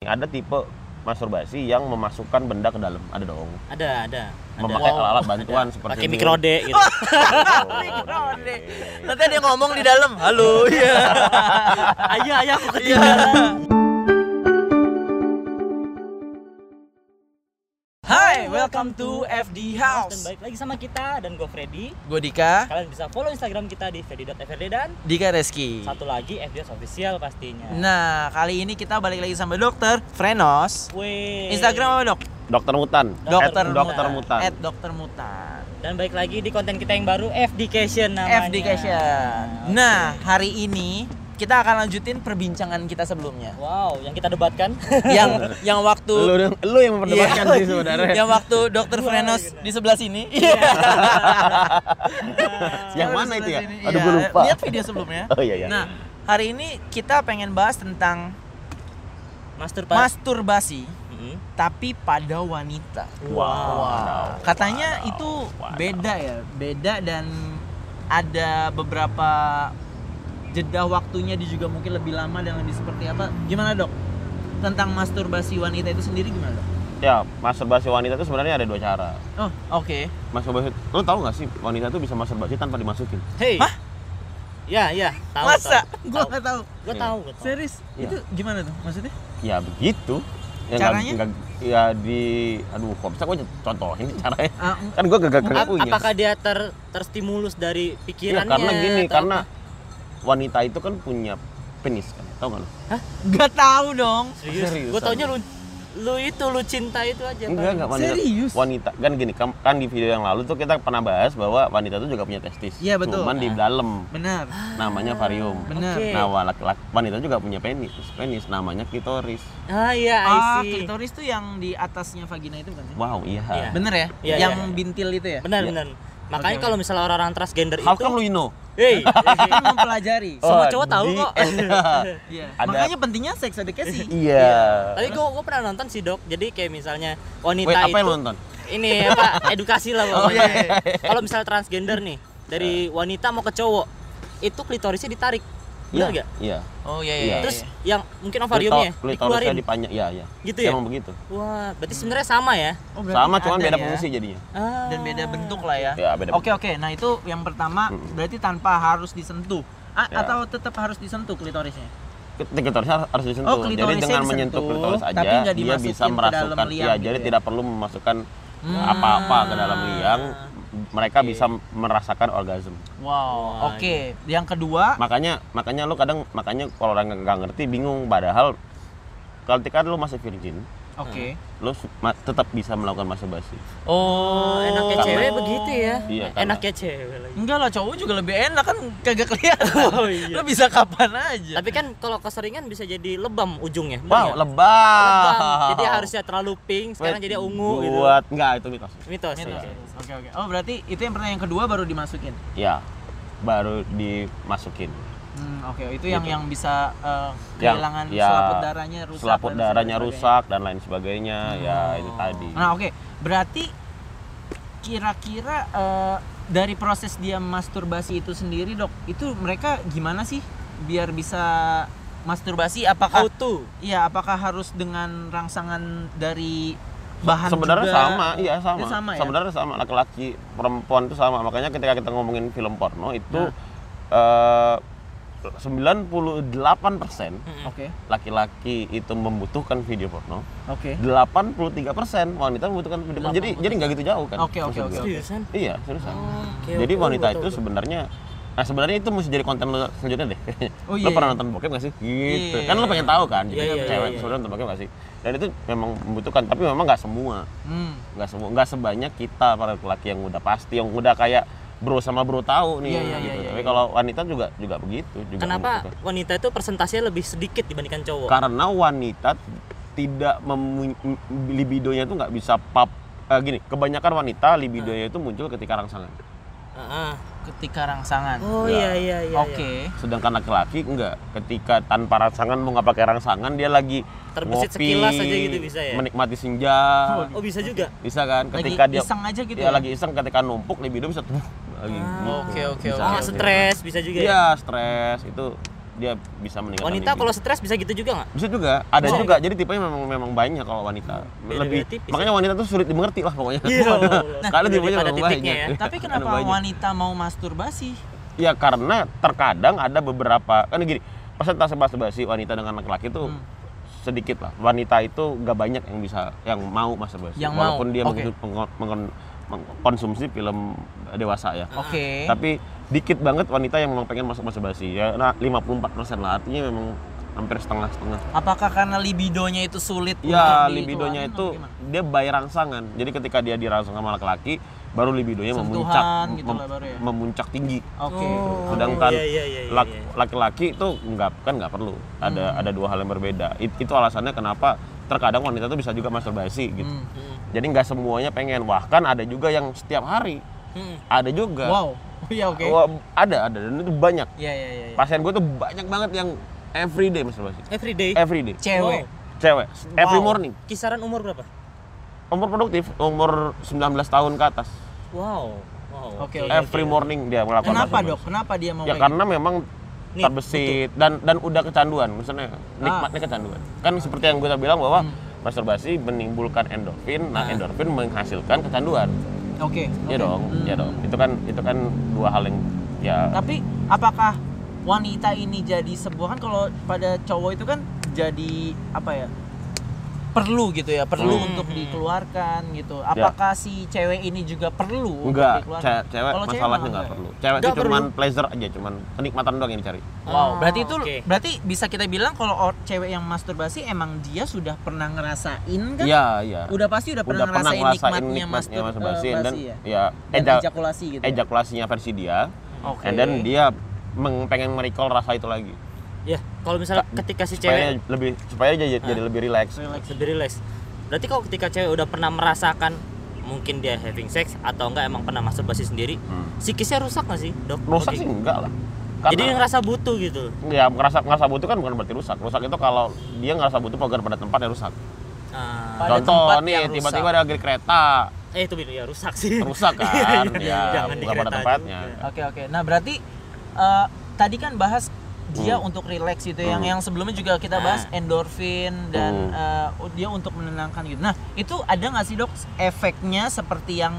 Ada tipe masturbasi yang memasukkan benda ke dalam, ada dong. Ada, ada. ada. Memakai Wow. alat bantuan Ada. seperti pakai ini. mikrode gitu. Mikrode. Nanti dia ngomong di dalam, halo, iya. ayah, ayah aku ketinggalan. Welcome to FD Dan House. baik lagi sama kita dan gue Freddy. Gue Dika, Kalian bisa follow Instagram kita di freddy.frd dan Dika Reski. satu lagi FDS official pastinya. Nah, kali ini kita balik lagi sama dokter Frenos. Wih. Instagram apa dok? Dokter Mutan. Dokter Dokter Mutan. At dokter Mutan. Dan baik lagi di konten kita yang baru FDcation namanya. FDcation. Nah, hari ini kita akan lanjutin perbincangan kita sebelumnya. Wow, yang kita debatkan. yang yang waktu Lu, lu yang memperdebatkan Iya. sih sebenarnya. yang waktu dokter Frenos gitu. di sebelah sini. Iya. yang mana itu ya? Sini. Aduh, Iya. gue lupa. Lihat video sebelumnya. Oh iya iya. Nah, hari ini kita pengen bahas tentang Masturbasi. masturbasi Mm-mm. tapi pada wanita. Wow. Wah, katanya Wow. itu Wow. beda ya, beda dan ada beberapa jeda waktunya dia juga mungkin lebih lama dan lebih seperti apa? Gimana dok? Tentang masturbasi wanita itu sendiri gimana dok? Ya, masturbasi wanita itu sebenarnya ada dua cara. Oh, oke. Masturbasi, lu tahu nggak sih wanita tuh bisa masturbasi tanpa dimasukin? Hey. Hah? Ya, ya, tahu. Masa? tahu. Gua nggak tahu. Gue tahu. Serius? Iya. Itu gimana tuh? Maksudnya? Ya begitu. Ya, Caranya? nggak- ya di, aduh, kok bisa gue contohin caranya? Ah, Kan gue gak, gak, gak punya. apakah dia ter terstimulus dari Iya, pikirannya? karena gini, karena apa? Wanita itu kan punya penis kan, tau gak lu? Nggak tahu dong. serius. Seriusan. Gue taunya lu lu itu lu cinta itu aja. Enggak, enggak wanita. Serius? Wanita kan gini, kan, kan di video yang lalu tuh kita pernah bahas bahwa wanita itu juga punya testis. Iya, betul. Cuman di dalam Benar. namanya varium. Benar. Oke. Nah, wa- laki-laki wanita juga punya penis. Penis namanya klitoris. Ah iya, I Ah, klitoris tuh yang di atasnya vagina itu kan? sih? Wow, iya. Iya. Bener ya? Iya, yang iya. bintil itu ya? Benar, Iya. benar. Makanya Oke, kalau misalnya orang-orang transgender How itu come you know? Hey, Kan mempelajari. semua Oh, cowok tahu kok. Iya. Ada- Makanya pentingnya sex education. Iya. Tapi gue gue pernah nonton sih dok. Jadi kayak misalnya wanita Wait, apa itu yang lu nonton? ini apa edukasi lah Oh, pokoknya. iya. Kalau misalnya transgender nih dari wanita mau ke cowok itu klitorisnya ditarik. Benar Iya, nggak? Iya. Oh iya Iya. Terus yang mungkin ovariumnya Klito- klitorisnya dikeluarin. dipanjang. Iya, iya. Gitu ya? Emang begitu. Wah, berarti sebenarnya sama ya? Oh, berarti Sama cuman beda ya. fungsi jadinya. Ah. dan beda bentuk lah ya. Ya, beda Oke oke, nah itu yang pertama berarti tanpa harus disentuh A- Ya. atau tetap harus disentuh klitorisnya. klitorisnya harus disentuh. Oh, jadi dengan disentuh, menyentuh klitoris aja dia bisa merasukan liang ya, gitu jadi ya? tidak perlu memasukkan Hmm. apa-apa ke dalam liang. Mereka Oke. bisa merasakan orgasme. Wow. Oke, yang kedua Makanya makanya lu kadang makanya kalau orang nggak ngerti bingung padahal ketika lu masih virgin, Oke. lu su- ma- tetap bisa melakukan masturbasi. Oh, enaknya Karena- cewek begitu ya. Iya, karena- enaknya cewek lagi. Enggak lah, cowok juga lebih enak kan kagak kelihatan. Oh, iya. Lo bisa kapan aja. Tapi kan kalau keseringan bisa jadi lebam ujungnya. Wow, nggak? lebam. Lebam. Jadi harusnya terlalu pink, sekarang Wait, jadi ungu gitu. Buat enggak itu mitos. Mitos. Gitu. ya. Oke oke. Oh, berarti itu yang pertanyaan kedua baru dimasukin. Ya, baru dimasukin. Hmm, oke. Itu yang Gitu. yang bisa Yang- kehilangan ya, selaput darahnya rusak. Selaput dan darahnya rusak dan lain sebagainya. Ya, itu tadi. Nah, oke. Berarti kira-kira eh, dari proses dia masturbasi itu sendiri, Dok, itu mereka gimana sih biar bisa masturbasi apakah How to? Iya, apakah harus dengan rangsangan dari bahan Sebenarnya juga? sama, iya sama. Itu sama ya? Sebenarnya sama laki-laki, perempuan itu sama. Makanya ketika kita ngomongin film porno itu Nah. eh 98% Oke. laki-laki itu membutuhkan video porno, Oke. 83% wanita membutuhkan video porno. Jadi jadi nggak gitu jauh kan? Oke, oke, oke. Seriusan? Iya, seriusan. Oke, Jadi oke. wanita Oh, itu betul, sebenarnya Nah sebenarnya itu mesti jadi konten lo selanjutnya deh. Oh, lo iya, pernah iya. nonton bokep gak sih? Gitu. Iya, kan lo iya, pengen iya. tahu kan, jadi iya, iya, cewek iya. nonton bokep gak sih? Dan itu memang membutuhkan, tapi memang nggak semua, Hmm. nggak semua, nggak sebanyak kita para laki yang udah pasti, yang udah kayak bro sama bro tahu nih. Iya, iya, gitu. iya, tapi iya. kalau wanita juga juga begitu. Juga Kenapa membutuhkan. wanita itu persentasenya lebih sedikit dibandingkan cowok? Karena wanita tidak memu- m- libidonya itu nggak bisa pap. eh, gini, kebanyakan wanita libidonya itu muncul ketika rangsangan. Heeh. Ketika rangsangan. Oh Ya. iya iya iya. Oke. sedangkan laki-laki enggak ketika tanpa rangsangan mau nggak pakai rangsangan dia lagi Terbesit ngopi, sekilas aja gitu bisa ya? menikmati senja Oh bisa juga. bisa kan Lagi ketika dia iseng aja gitu ya, ya? lagi iseng ketika numpuk libido bisa tuh lagi Ah. Oke, oke, oke. Stres bisa juga ya. iya stres itu dia bisa meningkatkan Wanita kalau stres bisa gitu juga nggak? bisa juga ada Oh. juga jadi tipenya memang memang banyak kalau wanita lebih tipis makanya wanita tuh sulit dimengerti lah pokoknya Iya. Nah, tipenya pada memang titiknya banyak. ya. Tapi kenapa banyak. wanita mau masturbasi? Ya karena terkadang ada beberapa kan gini persentase masturbasi wanita dengan laki-laki itu Hmm. sedikit lah. Wanita itu gak banyak yang bisa yang mau masturbasi. Yang mau, Walaupun dia oke. mengkon- mengkon- mengkon- mengkonsumsi film dewasa ya. Oke. Tapi dikit banget wanita yang memang pengen masuk masturbasi. Ya nah 54% lah artinya memang hampir setengah-setengah. Apakah karena libidonya itu sulit? Ya, libidonya itu gimana? dia by rangsangan. Jadi ketika dia dirangsang sama laki-laki, baru libidonya Sentuhan memuncak gitu lah baru ya? memuncak tinggi. Oke. Oh, Sedangkan iya, iya, iya, lak- iya. laki-laki itu nggak kan nggak perlu. Ada Hmm. ada dua hal yang berbeda. It- itu alasannya kenapa terkadang wanita itu bisa juga masturbasi gitu. Hmm. Hmm. Jadi nggak semuanya pengen. Bahkan ada juga yang setiap hari. Hmm. Ada juga. Wow. Iya oke. Wah, ada ada dan itu banyak. Iya iya iya. iya. Pasien gue tuh banyak banget yang everyday masturbasi. Every day. Everyday. Cewek. Cewek. Every Wow. morning. Kisaran umur berapa? Umur produktif, umur 19 tahun ke atas. Wow. Wow. Oke, oke. Every morning dia melakukan Kenapa masturbasi. dok? Kenapa dia mau Ya kayak karena memang Nih, terbesit dan dan udah kecanduan, misalnya nikmatnya kecanduan. Kan seperti yang gue tadi bilang bahwa Hmm. masturbasi menimbulkan endorfin, nah Ah. endorfin menghasilkan kecanduan. Oke. Iya oke. dong, Hmm. ya dong. Itu kan itu kan dua hal yang ya Tapi apakah wanita ini jadi sebuah kan kalau pada cowok itu kan jadi apa ya? Perlu gitu ya, perlu Hmm. untuk dikeluarkan gitu. Apakah si cewek ini juga perlu untuk enggak dikeluarkan? ce- cewek Kalau cewek masalahnya enggak enggak. perlu. Cewek itu cuman pleasure aja, cuman kenikmatan doang yang dicari. Wow, Ah, berarti itu oke. berarti bisa kita bilang kalau cewek yang masturbasi emang dia sudah pernah ngerasain kan? Iya, iya. Udah pasti udah pernah Udah pernah ngerasain ngerasain nikmatnya, nikmatnya mastur- masturbasi eh, dan ya? ya Dan eja- ejakulasi gitu. ya? ejakulasinya versi dia. Oke. And then dia meng- pengen merecall rasa itu lagi. Ya, kalau misalnya ketika si supaya cewek lebih supaya jadi, Ah. jadi lebih relax. lebih relax. Berarti kalau ketika cewek udah pernah merasakan mungkin dia having sex atau enggak emang pernah masturbasi sendiri, Hmm. psikisnya rusak nggak sih, Dok? Rusak Oke. sih enggak lah. Jadi dia ngerasa butuh gitu. ya ngerasa ngerasa butuh kan bukan berarti rusak. Rusak itu kalau dia ngerasa butuh program pada tempat yang rusak. Pada Contoh tempat nih tiba-tiba ada kereta eh itu ya rusak sih. rusak kan, ya Jangan di bukan pada kereta tempatnya. Oke oke. Nah berarti eh, tadi kan bahas dia Hmm. untuk relax gitu yang Hmm. yang sebelumnya juga kita bahas Ah. endorfin dan Hmm. eh, dia untuk menenangkan gitu. Nah itu ada nggak sih dok efeknya seperti yang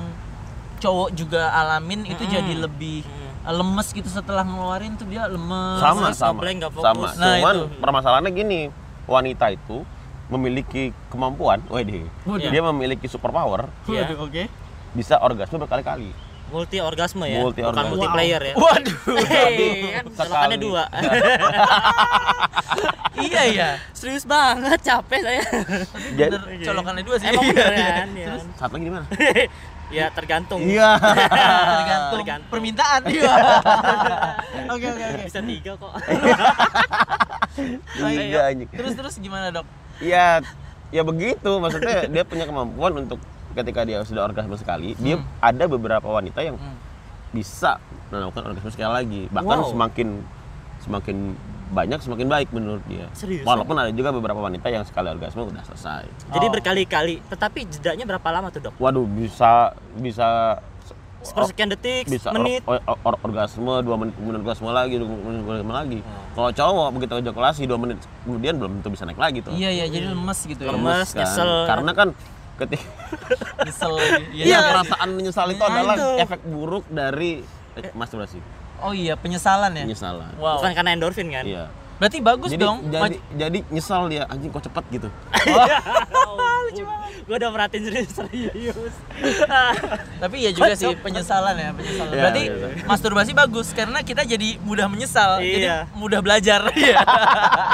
cowok juga alamin itu Mm-mm. jadi lebih Hmm. lemes gitu setelah ngeluarin tuh dia lemes. Sama sama. nggak fokus. Sama. Nah, Cuman itu. permasalahannya gini, wanita itu memiliki kemampuan, wede, dia memiliki superpower Oke. bisa orgasme berkali-kali. Multi orgasme ya. Multi Bukan orgasme. multiplayer ya. Waduh. Kan Sekali. colokannya dua. iya ya. Serius banget, capek saya. Jadi Bener colokannya dua sih. Emang beneran ya. Terus satu lagi di mana? ya tergantung. Iya. tergantung, Tergantung. permintaan. Iya. Oke oke oke. Bisa tiga kok. Iya anjing. Terus terus gimana dok? Ya, ya begitu. Maksudnya dia punya kemampuan untuk ketika dia sudah orgasme sekali, dia Hmm. ada beberapa wanita yang Hmm. bisa melakukan orgasme sekali lagi. Bahkan Wow. semakin semakin banyak semakin baik menurut dia. Serius? Walaupun ada juga beberapa wanita yang sekali orgasme udah selesai. Jadi Oh. berkali-kali. Tetapi jedanya berapa lama tuh, Dok? Waduh, bisa bisa Sepersekian detik, bisa menit. or- or- or- orgasme dua menit kemudian orgasme lagi dua menit orgasme lagi. Oh. Kalau cowok begitu ejakulasi dua menit kemudian belum tentu bisa naik lagi tuh. Iya iya jadi lemes gitu ya. Lemes. kan. nyesel. Karena kan ketika Nyesel. Iya, perasaan menyesal itu Nah, adalah itu. efek buruk dari eh, masturbasi. Oh iya penyesalan ya. Penyesalan. Wow. Bukan karena endorfin kan? Iya. Berarti bagus Jadi, dong. jadi jadi nyesal dia anjing kok cepet gitu. Gue udah merhatiin serius serius. Tapi ya juga sih penyesalan ya penyesalan. Iya, Berarti iya. masturbasi bagus karena kita jadi mudah menyesal. Iya. Jadi mudah belajar. Iya.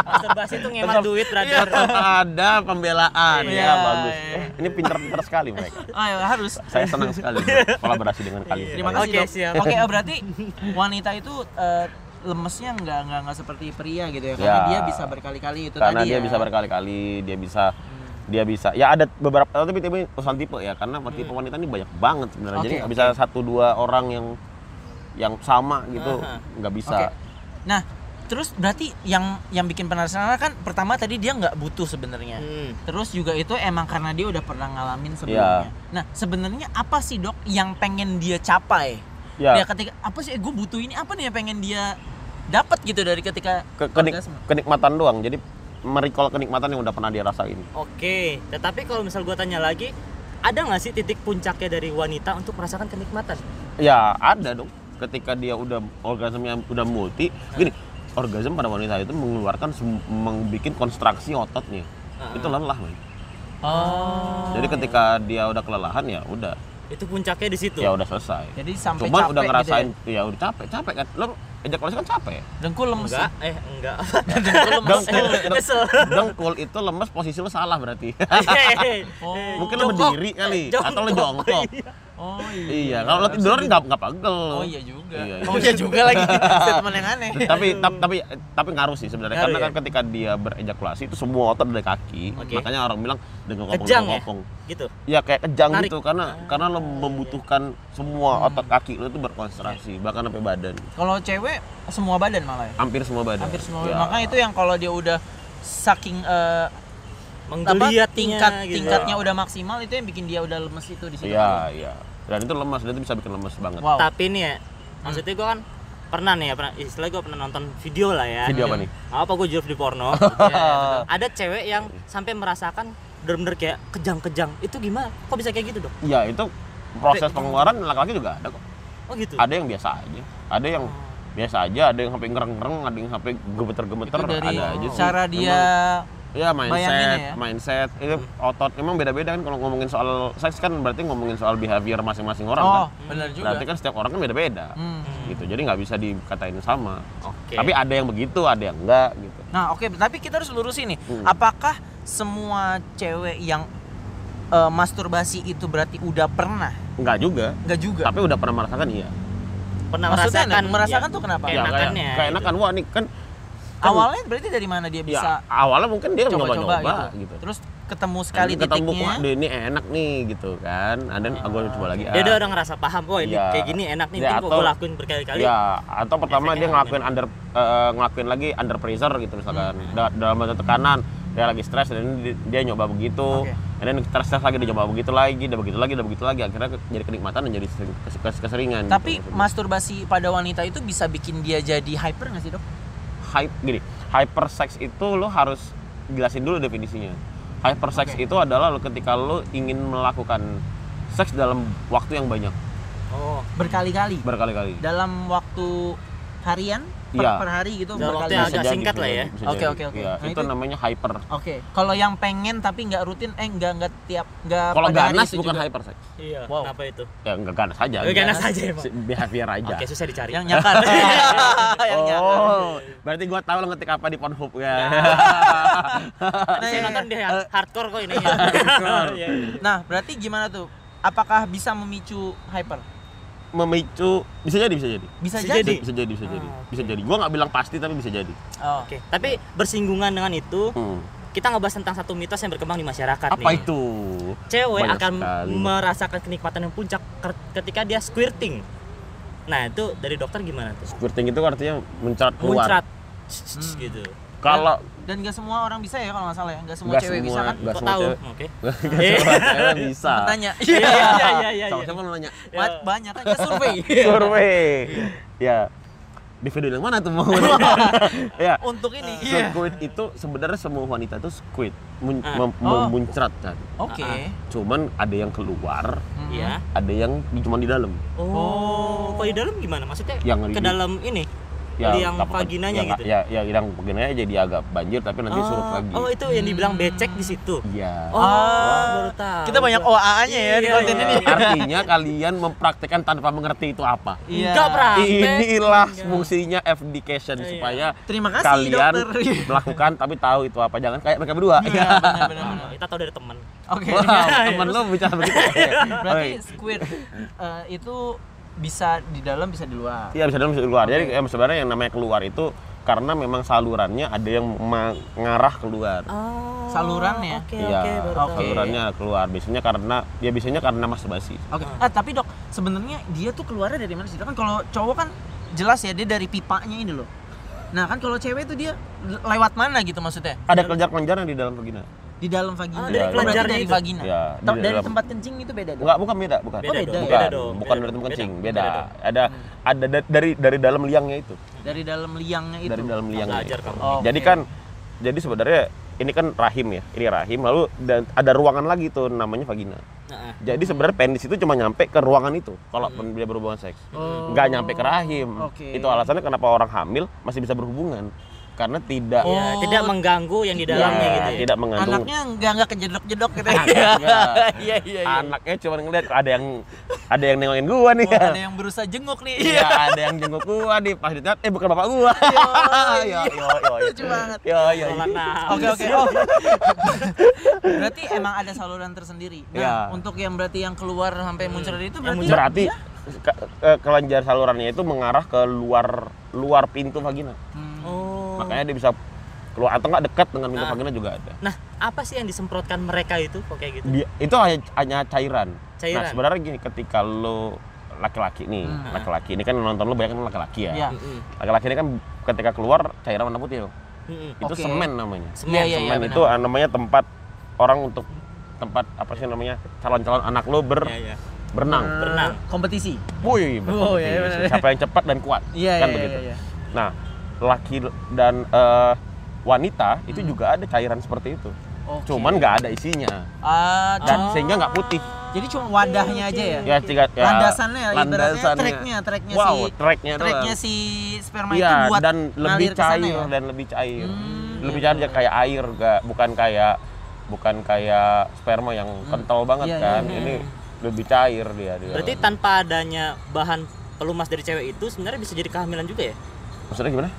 Masturbasi itu ngemat duit, brother. ada pembelaan Iya, ya bagus. iya. Ini pinter-pinter sekali mereka. Ah, ya, harus. Saya senang sekali kolaborasi dengan kalian. Terima kasih. Oke, siap. Oke, oh, berarti wanita itu eh, lemesnya nggak nggak nggak seperti pria gitu ya karena Ya. dia bisa berkali-kali itu Karena tadi dia ya. bisa berkali-kali, dia bisa dia bisa ya ada beberapa tapi tipe urusan tipe ya karena tipe wanita ini banyak banget sebenarnya jadi Oke, nggak oke. bisa satu dua orang yang yang sama gitu nggak bisa Oke. Nah, terus berarti yang yang bikin penasaran kan pertama tadi dia nggak butuh sebenarnya. Hmm. Terus juga itu emang karena dia udah pernah ngalamin Iya. sebelumnya. Nah, sebenarnya apa sih dok yang pengen dia capai? ya Dia ketika apa sih gue butuh ini apa nih yang pengen dia dapat gitu dari ketika Ke- kenik- orgasme? kenikmatan doang. Jadi merecall kenikmatan yang udah pernah dia rasain. Oke, tetapi kalau misal gua tanya lagi, ada nggak sih titik puncaknya dari wanita untuk merasakan kenikmatan? Ya ada dong. Ketika dia udah orgasmenya udah multi, gini, orgasme pada wanita itu mengeluarkan, membuat konstruksi ototnya. Ah. Itu lelah, man. Oh. Jadi ketika dia udah kelelahan ya udah, Itu puncaknya di situ. ya udah selesai. Jadi sampai Cuman capek udah gitu ngerasain, ya? ya udah capek, capek kan. Lo ejakulasi kan capek ya. Dengkul lemes. enggak, eh enggak. Dengkul lemes. Dengkul, Kesel. dengkul itu lemes posisi lo salah berarti. Oh. Mungkin lo Jongkok. berdiri kali, Eh, atau lo jongkok. jongkok. Oh Iya, kalau lo tidur nggak nggak pegel. Oh iya juga. Iya, iya. Oh iya juga lagi. Statement yang aneh. tapi tapi tapi tapi ngaruh sih sebenarnya karena ya? kan ketika dia berejakulasi itu semua otot dari kaki Oke. makanya orang bilang dengan kopong Kejang ya? kopong Gitu. ya kayak kejang Narik. gitu karena karena lo membutuhkan semua otot kaki lo itu berkonsentrasi bahkan sampai badan Kalau cewek semua badan malah ya. hampir semua badan Hampir semua. Ya. Makanya itu yang kalau dia udah saking apa Menggeliatnya tingkat gitu. tingkatnya udah maksimal itu yang bikin dia udah lemes itu di situ. iya iya dan itu lemas dan itu bisa bikin lemas banget Wow. Tapi nih ya, maksudnya gua kan pernah nih ya, pernah istilah gua pernah nonton video lah ya. video apa nih Apa gua jurus di porno. Iya, betul. Ada cewek yang sampai merasakan bener-bener kayak kejang-kejang. Itu gimana? Kok bisa kayak gitu, Dok? ya itu proses pengeluaran laki-laki juga ada kok Oh gitu. ada yang biasa aja ada yang biasa aja ada yang sampai ngereng-ngereng ada yang sampai gemeter-gemeter ada aja sih. cara dia Ya mindset, ya? mindset itu otot emang beda-beda kan kalau ngomongin soal seks kan berarti ngomongin soal behavior masing-masing orang Oh, kan. benar juga. Berarti kan setiap orang kan beda-beda. Hmm. Gitu. Jadi nggak bisa dikatain sama. Oke. Tapi ada yang begitu, ada yang enggak gitu. Nah, oke, tapi kita harus lurusin nih. Hmm. Apakah semua cewek yang eh, masturbasi itu berarti udah pernah? Enggak juga. Enggak juga. Tapi udah pernah merasakan iya. pernah Maksudnya merasakan merasakan ya, tuh kenapa? Ya, Keenakannya kayak, gitu. keenakan wah nih kan Awalnya berarti dari mana dia bisa ya awalnya mungkin dia coba-coba nyoba-nyoba gitu. gitu. Terus ketemu sekali Nanti ketemu titiknya. deh, ini enak nih gitu kan. Ada Ah. gue coba lagi. Dia ah. udah udah ngerasa paham, oh ini Iya. kayak gini enak nih, Ya, gua atau- gua lakuin berkali-kali. Ya, atau pertama Efeknya dia ngelakuin under eh, ngelakuin lagi under pressure gitu misalkan. Hmm. Da- dalam bentuk tekanan, dia lagi stres dan dia, dia nyoba begitu. Oke. Dan stres lagi dia nyoba begitu lagi, dia begitu lagi, dia begitu lagi akhirnya jadi kenikmatan dan jadi sering- kes- kes- keseringan. Tapi gitu. masturbasi pada wanita itu bisa bikin dia jadi hyper nggak sih dok? Hype gini, hypersex itu lo harus jelasin dulu definisinya. Hypersex Oke. itu adalah lo ketika lo ingin melakukan seks dalam waktu yang banyak, Oh, Berkali-kali. berkali-kali. Dalam waktu harian per, Iya. per hari gitu yang Bisa agak jadi, singkat lah ya. Oke, oke, oke. Iya, Nah, itu, namanya hyper. Oke, kalau yang pengen tapi nggak rutin, eh nggak nggak tiap nggak Kalau ganas itu bukan juga. hypersex. iya. Wow. Kenapa itu? Ya enggak ganas aja. Oh, ganas aja. Si- Behavior aja. Oke, susah dicari. Yang nyakar. yang nyakar. Oh, berarti gua tahu lo ngetik apa di Pornhub ya. Tadi saya nonton di hard- hardcore kok ini ya. Iya. Nah, berarti gimana tuh? Apakah bisa memicu hyper? Memicu bisa jadi bisa jadi. Bisa, Bisa jadi. jadi. Bisa jadi bisa jadi. Ah, Bisa jadi. Gua nggak bilang pasti tapi bisa jadi. Oh. Oke, tapi bersinggungan dengan itu, Hmm. kita ngebahas tentang satu mitos yang berkembang di masyarakat Apa nih. itu? Cewek Banyak akan sekali. merasakan kenikmatan yang puncak ketika dia squirting. Nah, itu dari dokter gimana tuh? Squirting itu artinya mencerat keluar. Muncrat. Hmm. gitu. Kalau Dan nggak semua orang bisa ya kalau nggak salah ya. Nggak semua Nggak cewek bisa semua. kan? Nggak semua tahu? cewek. Oke. nggak semua cewek bisa. Tanya. Iya iya iya iya. Sama iya. siapa lo nanya? Ba- Banyak kan ya survei. Survey. Ya. Di video yang mana tuh mau? ya. Untuk ini. Squid itu sebenarnya semua wanita itu squid, mun- Ah. mem- Oh. memuncrat kan. Oke. Ah, Cuman ada yang keluar, Mhm. Iya. ada yang cuma di dalam. Oh, kalau di dalam gimana? Maksudnya Yang ke di- dalam ini? Ya, yang nggak apa- vaginanya ya, gitu. Ya, ya, yang vaginanya jadi agak banjir tapi nanti surut Oh, lagi. Oh, itu yang dibilang becek di situ. Iya. Oh, Ah. baru tahu. Kita banyak OA-nya ya di Iya, konten iya. ini. Artinya kalian mempraktekkan tanpa mengerti itu apa. Iya. Enggak, Pra. Praktek. Inilah Enggak. fungsinya education Iya. supaya Terima kasih kalian dokter. melakukan tapi tahu itu apa. Jangan kayak mereka berdua. Iya, benar benar Oh, benar. kita tahu dari teman. Oke. Wow, temen lu bicara begitu. Berarti squid eh, itu bisa di dalam bisa di luar. Iya bisa dalam bisa keluar. Jadi em, sebenarnya yang namanya keluar itu karena memang salurannya ada yang mengarah keluar. Oh. Salurannya? Oke, Iya, oke, baru tahu. salurannya keluar. Biasanya karena ya biasanya karena masturbasi. Oke. Ah, tapi dok, sebenarnya dia tuh keluarnya dari mana sih? Kan kalau cowok kan jelas ya dia dari pipanya ini loh. Nah kan kalau cewek itu dia le- lewat mana gitu maksudnya? Ada kelenjar-kelenjar yang di dalam vagina. Di dalam vagina. Ah, dari Oh, kelenjarnya dari itu? vagina. Iya, di dari dalam. tempat kencing itu beda dok. Enggak, bukan beda, bukan. Beda dong, bukan, beda dong, bukan beda dari tempat dong, kencing, beda, beda. beda dong. Ada ada da- dari dari dalam liangnya itu. Dari dalam liangnya itu. dari dalam liang Belajar kamu. Oh, jadi kan jadi sebenarnya ini kan rahim ya ini rahim lalu dan ada ruangan lagi tuh namanya vagina Nah, jadi sebenarnya penis itu cuma nyampe ke ruangan itu kalau dia berhubungan seks Oh. nggak nyampe ke rahim Oke. itu alasannya kenapa orang hamil masih bisa berhubungan karena tidak ya, tidak mengganggu yang di dalamnya Ya, gitu ya. tidak mengandung Anaknya enggak enggak kejedok-jedok gitu ya. Enggak. Iya iya iya. anaknya cuma ngeliat ada yang ada yang nengokin gua nih Oh, ada yang berusaha jenguk nih. Iya, ada yang jenguk gua di pas dilihat eh bukan bapak gua. iya. Yo yo yo. yo. Lucu banget. Yo yo. Oke oke. Oh. berarti emang ada saluran tersendiri. Nah, Iya. untuk yang berarti yang keluar sampai muncul itu berarti Berarti ke- kelenjar salurannya itu mengarah ke luar luar pintu vagina. Hmm. Makanya dia bisa keluar atau enggak dekat dengan pintu Nah. vagina juga ada. Nah, apa sih yang disemprotkan mereka itu kok kayak gitu? Dia, itu hanya, hanya cairan. Cairan. Nah, sebenarnya gini, ketika lo laki-laki nih, Hmm. laki-laki ini kan nonton lo banyak kan laki-laki ya. Iya. Laki-laki ini kan ketika keluar cairan warna putih. Mm-mm. Itu Oke. semen namanya. Semen, Iya, iya, semen benar. itu ah, namanya tempat orang untuk tempat apa sih namanya calon-calon anak lo ber Iya, iya. berenang. Eh, Berenang. Kompetisi. Wih, Oh, iya, benar. siapa yang cepat dan kuat, Iya kan iya begitu. iya. iya. Nah, laki dan eh, wanita itu Hmm. juga ada cairan seperti itu, Oke. cuman nggak ada isinya Ah, dan Oh. sehingga nggak putih. jadi cuma wadahnya aja ya. Ya, tiga, ya Landasannya ya, landasannya. tracknya, tracknya wow, si tracknya tracknya doang. si sperma Iya, itu buat dan lebih cair ya? dan lebih cair. Hmm, lebih iya, cair aja kayak air, gak, bukan kayak bukan kayak sperma yang Hmm. kental banget Iya, kan. iya. Ini lebih cair dia dia. Berarti tanpa adanya bahan pelumas dari cewek itu sebenarnya bisa jadi kehamilan juga ya? maksudnya gimana?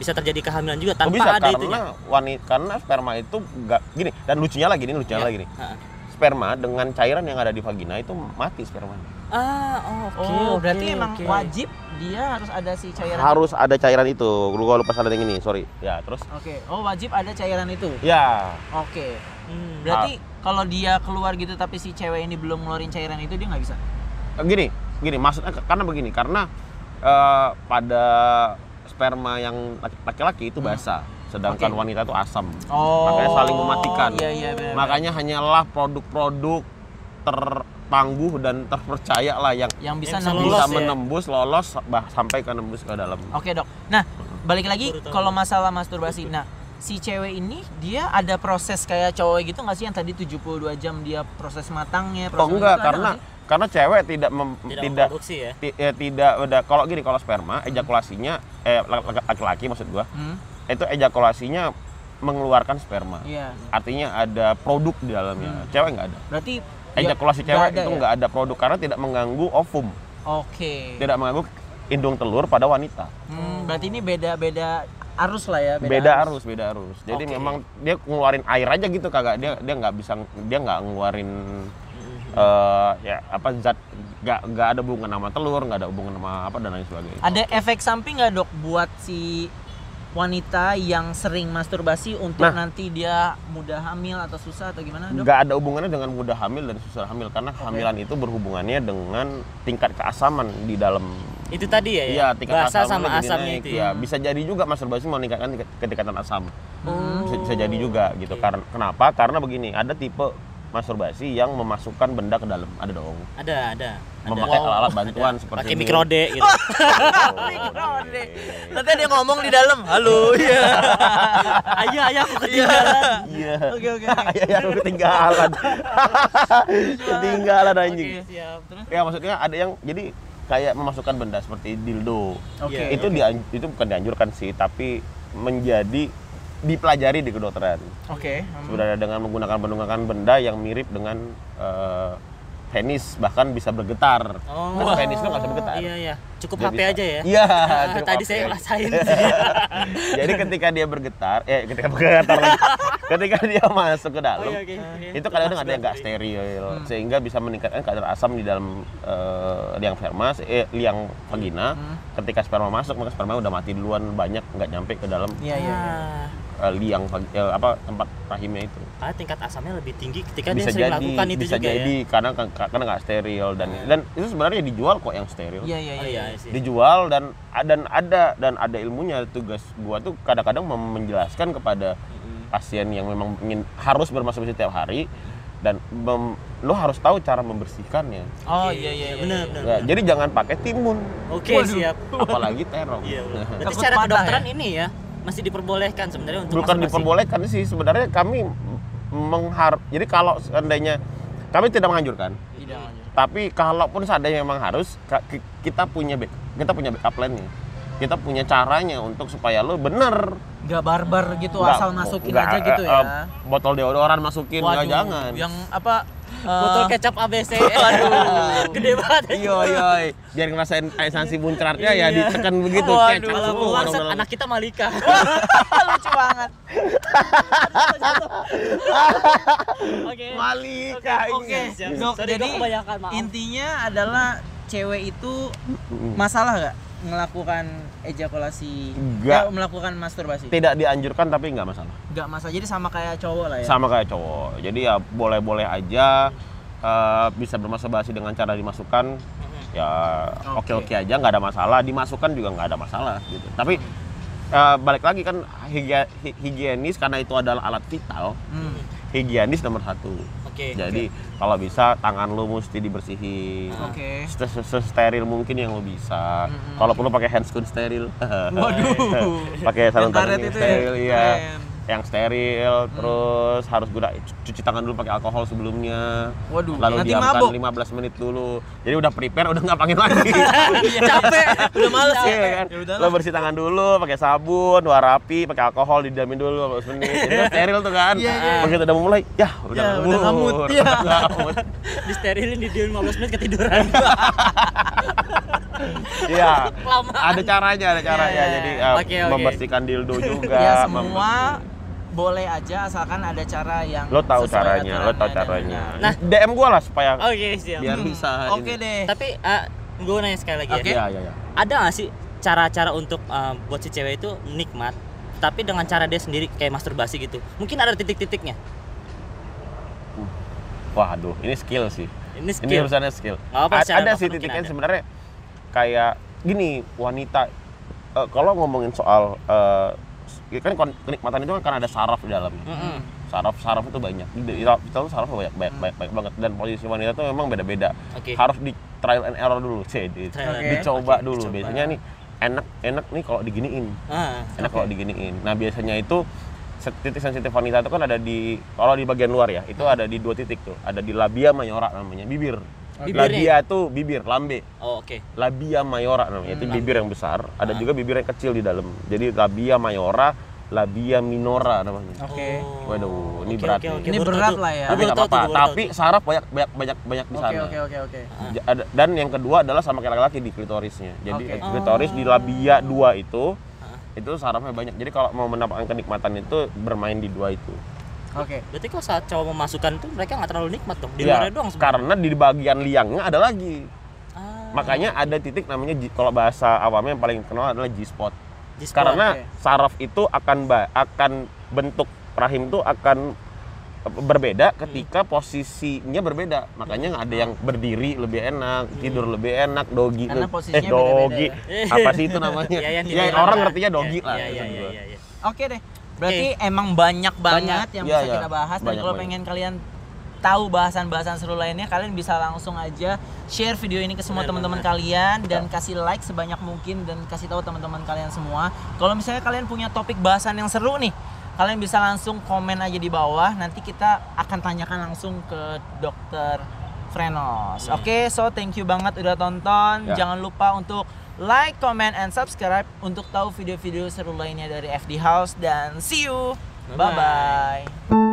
Bisa terjadi kehamilan juga Oh, tanpa bisa ada karena itunya. wanita karena sperma itu enggak gini dan lucunya lagi nih lucunya Iya. lagi nih. Ha. Sperma dengan cairan yang ada di vagina itu mati spermanya. Ah, oh, oke. Oh, oke, berarti emang oke. wajib dia harus ada si cairan. Harus ada cairan itu. Lu gua lupa salah yang ini, sorry. Ya, terus Oke. Oh, wajib ada cairan itu. ya Oke. Hmm. Berarti kalau dia keluar gitu tapi si cewek ini belum ngeluarin cairan itu dia nggak bisa. gini, gini maksudnya ke- karena begini, karena eh, pada sperma yang laki- laki-laki itu basah, sedangkan Oke. wanita itu asam. Oh. Makanya saling mematikan. Iya iya benar. Makanya hanyalah produk-produk tertangguh dan terpercaya lah yang yang bisa Yang nembus. bisa ya? menembus lolos bah, sampai ke nembus ke dalam. Oke dok. Nah balik lagi kalau masalah masturbasi. Nah si cewek ini dia ada proses kayak cowok gitu nggak sih yang tadi 72 jam dia proses matangnya? Oh Proses enggak, itu ada karena karena cewek tidak mem- tidak, tidak ya. ya, tidak udah kalau gini kalau sperma ejakulasinya eh laki- laki-laki maksud gua Hmm, itu ejakulasinya mengeluarkan sperma. Iya. Artinya ada produk di dalamnya. Cewek nggak ada. Berarti Ejakulasi ya, cewek nggak ada itu ya? nggak ada produk karena tidak mengganggu ovum, Oke. tidak mengganggu indung telur pada wanita. Hmm, berarti ini beda-beda arus lah ya. Beda, arus, beda arus. Jadi Oke. memang dia ngeluarin air aja gitu kagak dia dia nggak bisa dia nggak ngeluarin eh ya apa zat nggak nggak ada hubungan sama telur nggak ada hubungan sama apa dan lain sebagainya. Ada efek samping nggak dok buat si wanita yang sering masturbasi untuk Nah. nanti dia mudah hamil atau susah atau gimana dok? nggak ada hubungannya dengan mudah hamil dan susah hamil karena kehamilan itu berhubungannya dengan tingkat keasaman di dalam Itu tadi ya, ya? Iya, tingkat Basa asamnya sama asamnya naik. itu Iya, ya. bisa jadi juga masturbasi meningkatkan tingkat- ketingkatan asam. Oh. Bisa, bisa jadi juga gitu. Oke. Karena kenapa? Karena begini, ada tipe masturbasi yang memasukkan benda ke dalam. Ada dong. Ada, ada. ada. Memakai Wow. alat-alat bantuan Ada. seperti Pakai mikrode gitu. Mikrode. Nanti ada yang ngomong di dalam. Halo, iya. ayah, ayah aku ketinggalan. Iya. Oke oke. Ya, ya, aku ketinggalan. ketinggalan anjing. Oke. Siap. Terus? Ya maksudnya ada yang jadi kayak memasukkan benda seperti dildo. Oke. Iya, itu dian- itu bukan dianjurkan sih, tapi menjadi dipelajari di kedokteran. Oke. hmm. Sebenarnya dengan menggunakan menggunakan benda yang mirip dengan eh, penis bahkan bisa bergetar. Oh. Kan penis kan nggak bisa bergetar. Iya, iya. Cukup Dia HP bisa. aja ya. Iya. Ah, cukup tadi HP saya aja. ngerasain. Jadi ketika dia bergetar, eh ketika bergetar lagi, ketika dia masuk ke dalam, Oh, iya, oke. itu kadang-kadang ada yang nggak steril, Hmm. sehingga bisa meningkatkan kadar asam di dalam eh, liang sperma, eh, liang vagina. Hmm. Ketika sperma masuk, maka sperma udah mati duluan banyak nggak nyampe ke dalam Iya iya. iya. Ah. eh, liang vag- eh, apa tempat rahimnya itu. Ah, tingkat asamnya lebih tinggi ketika bisa dia sering jadi, lakukan itu bisa juga jadi ya. karena karena nggak steril dan dan itu sebenarnya dijual kok yang steril. Iya iya Oh iya. iya dijual dan dan ada dan ada ilmunya tugas gua tuh kadang-kadang menjelaskan kepada Mm-mm. pasien yang memang ingin harus bermasturbasi setiap hari dan mem- lo harus tahu cara membersihkannya Oh iya iya iya. benar iya. benar. Ya, jadi jangan pakai timun Oke, Waduh. siap. apalagi terong Iya. Berarti Takut secara patah kedokteran ya? ini ya masih diperbolehkan sebenarnya untuk bukan diperbolehkan sih sebenarnya kami mengharap jadi kalau seandainya kami tidak menganjurkan Tidak tapi kalaupun seandainya memang harus kita punya back, kita punya backup plan-nya kita punya caranya untuk supaya lo bener Nggak barbar gitu Nggak- asal masukin nggak, aja gitu eh, ya. eh, botol deodoran masukin nggak Waduh, jangan Yang apa? Botol kecap ABC. Gede banget. iya iya biar ngerasain esensi muncratnya ya Iya. ditekan begitu Waduh. kecap Kalau keluar dalam. anak kita Malika. lucu banget. Oke. Malika Oke. Dok, Sorry, jadi intinya adalah cewek itu masalah nggak melakukan ejakulasi. Nggak. ya, melakukan masturbasi? Tidak dianjurkan tapi nggak masalah. Nggak masalah. Jadi sama kayak cowok lah ya? Sama kayak cowok. Jadi ya boleh-boleh aja eh, bisa bermasturbasi dengan cara dimasukkan. Ya Oke. oke-oke aja nggak ada masalah. Dimasukkan juga nggak ada masalah gitu. Tapi eh, balik lagi kan higie- hi- higienis karena itu adalah alat vital. Hmm. higienis nomor satu Oke. jadi kalau bisa tangan lu mesti dibersihin oke Se- steril mungkin yang lo bisa Mm-mm. kalau perlu pakai handscoon steril waduh pakai sarung tangan ya? steril iya Keren. Yang steril terus harus guna cuci tangan dulu pakai alkohol sebelumnya waduh lalu nanti diamkan mabuk 15 menit dulu jadi udah prepare udah nggak panggil lagi capek udah males ya Iya kan? Ya lo bersih tangan dulu pakai sabun warapi pakai alkohol didiamin dulu 15 menit jadi steril tuh kan Iya, iya. begitu udah mulai ya udah Ya, udah ngamut. Iya. udah ngamut. Disterilin di 15 menit ketiduran. Iya. Ada caranya, ada caranya. Iya. Jadi uh, Oke, oke. membersihkan dildo juga. ya semua boleh aja asalkan ada cara yang Lo tahu caranya, lo tahu caranya. benar. Nah. DM gua lah supaya Oke, siap. biar Hmm, bisa. oke ini. deh Tapi gue nanya sekali lagi Oke. ya. Iya, iya, iya. Ada nggak sih cara-cara untuk uh, buat si cewek itu nikmat tapi dengan cara dia sendiri kayak masturbasi gitu. Mungkin ada titik-titiknya. Waduh, ini skill sih. Ini Ini skill. urusannya skill. Nggak apa, A- ada sih titiknya sebenarnya kayak gini wanita eh, kalau ngomongin soal eh, kan kon- kenikmatan itu kan karena ada saraf di dalamnya. Mm-mm. Saraf saraf itu banyak. Di kita tuh saraf banyak banyak, banyak banyak banget dan posisi wanita tuh memang beda-beda. Oke. Harus di trial and error dulu, sih. Di- and dicoba. Oke, dulu. dicoba. Biasanya nih enak enak nih kalau diginiin. Ah, Enak Oke. kalau diginiin. Nah, biasanya itu titik sensitif wanita itu kan ada di kalau di bagian luar ya, itu ada di dua titik tuh. Ada di labia mayora namanya, bibir. Labia tuh bibir, lambe. oh, oke. Labia mayora namanya, itu Hmm, bibir yang besar. Ada Ah. juga bibir yang kecil di dalam. Jadi labia mayora, labia minora namanya. Oke. Oh. Waduh, ini Oke, berat oke, nih. oke, Ini berat lah ya. Tapi apa-apa. Tapi saraf banyak banyak banyak banyak di Oke sana. oke oke oke. Ada- Dan yang kedua adalah sama kayak laki-laki di klitorisnya. Jadi Oke. klitoris di labia dua itu Ah. itu sarafnya banyak. Jadi kalau mau mendapatkan kenikmatan itu bermain di dua itu. Oke. Berarti kok saat cowok memasukkan itu mereka nggak terlalu nikmat dong. Di Ya, luarnya doang sebenarnya. karena di bagian liangnya ada lagi. Ah, Makanya ada titik namanya kalau bahasa awamnya yang paling kenal adalah G-spot. G-spot. Karena oke. saraf itu akan ba- akan bentuk rahim itu akan berbeda ketika posisinya berbeda. Makanya ada yang berdiri lebih enak, tidur lebih enak, dogi Karena eh dogi. beda-beda Apa sih itu namanya? Iya, yang ya, tiduran orang ngertinya dogi Iya, lah. Iya, iya, iya, gua. iya, iya. Oke deh. Berarti emang banyak banget yang Iya, bisa iya. kita bahas dan Banyak kalau banget. pengen kalian tahu bahasan-bahasan seru lainnya kalian bisa langsung aja share video ini ke semua teman-teman kalian dan kasih like sebanyak mungkin dan kasih tahu teman-teman kalian semua. Kalau misalnya kalian punya topik bahasan yang seru nih, kalian bisa langsung komen aja di bawah. Nanti kita akan tanyakan langsung ke dokter Frenos. Oke, so thank you banget udah tonton. Ya. Jangan lupa untuk like, comment, and subscribe untuk tahu video-video seru lainnya dari FD House dan see you. Bye-bye.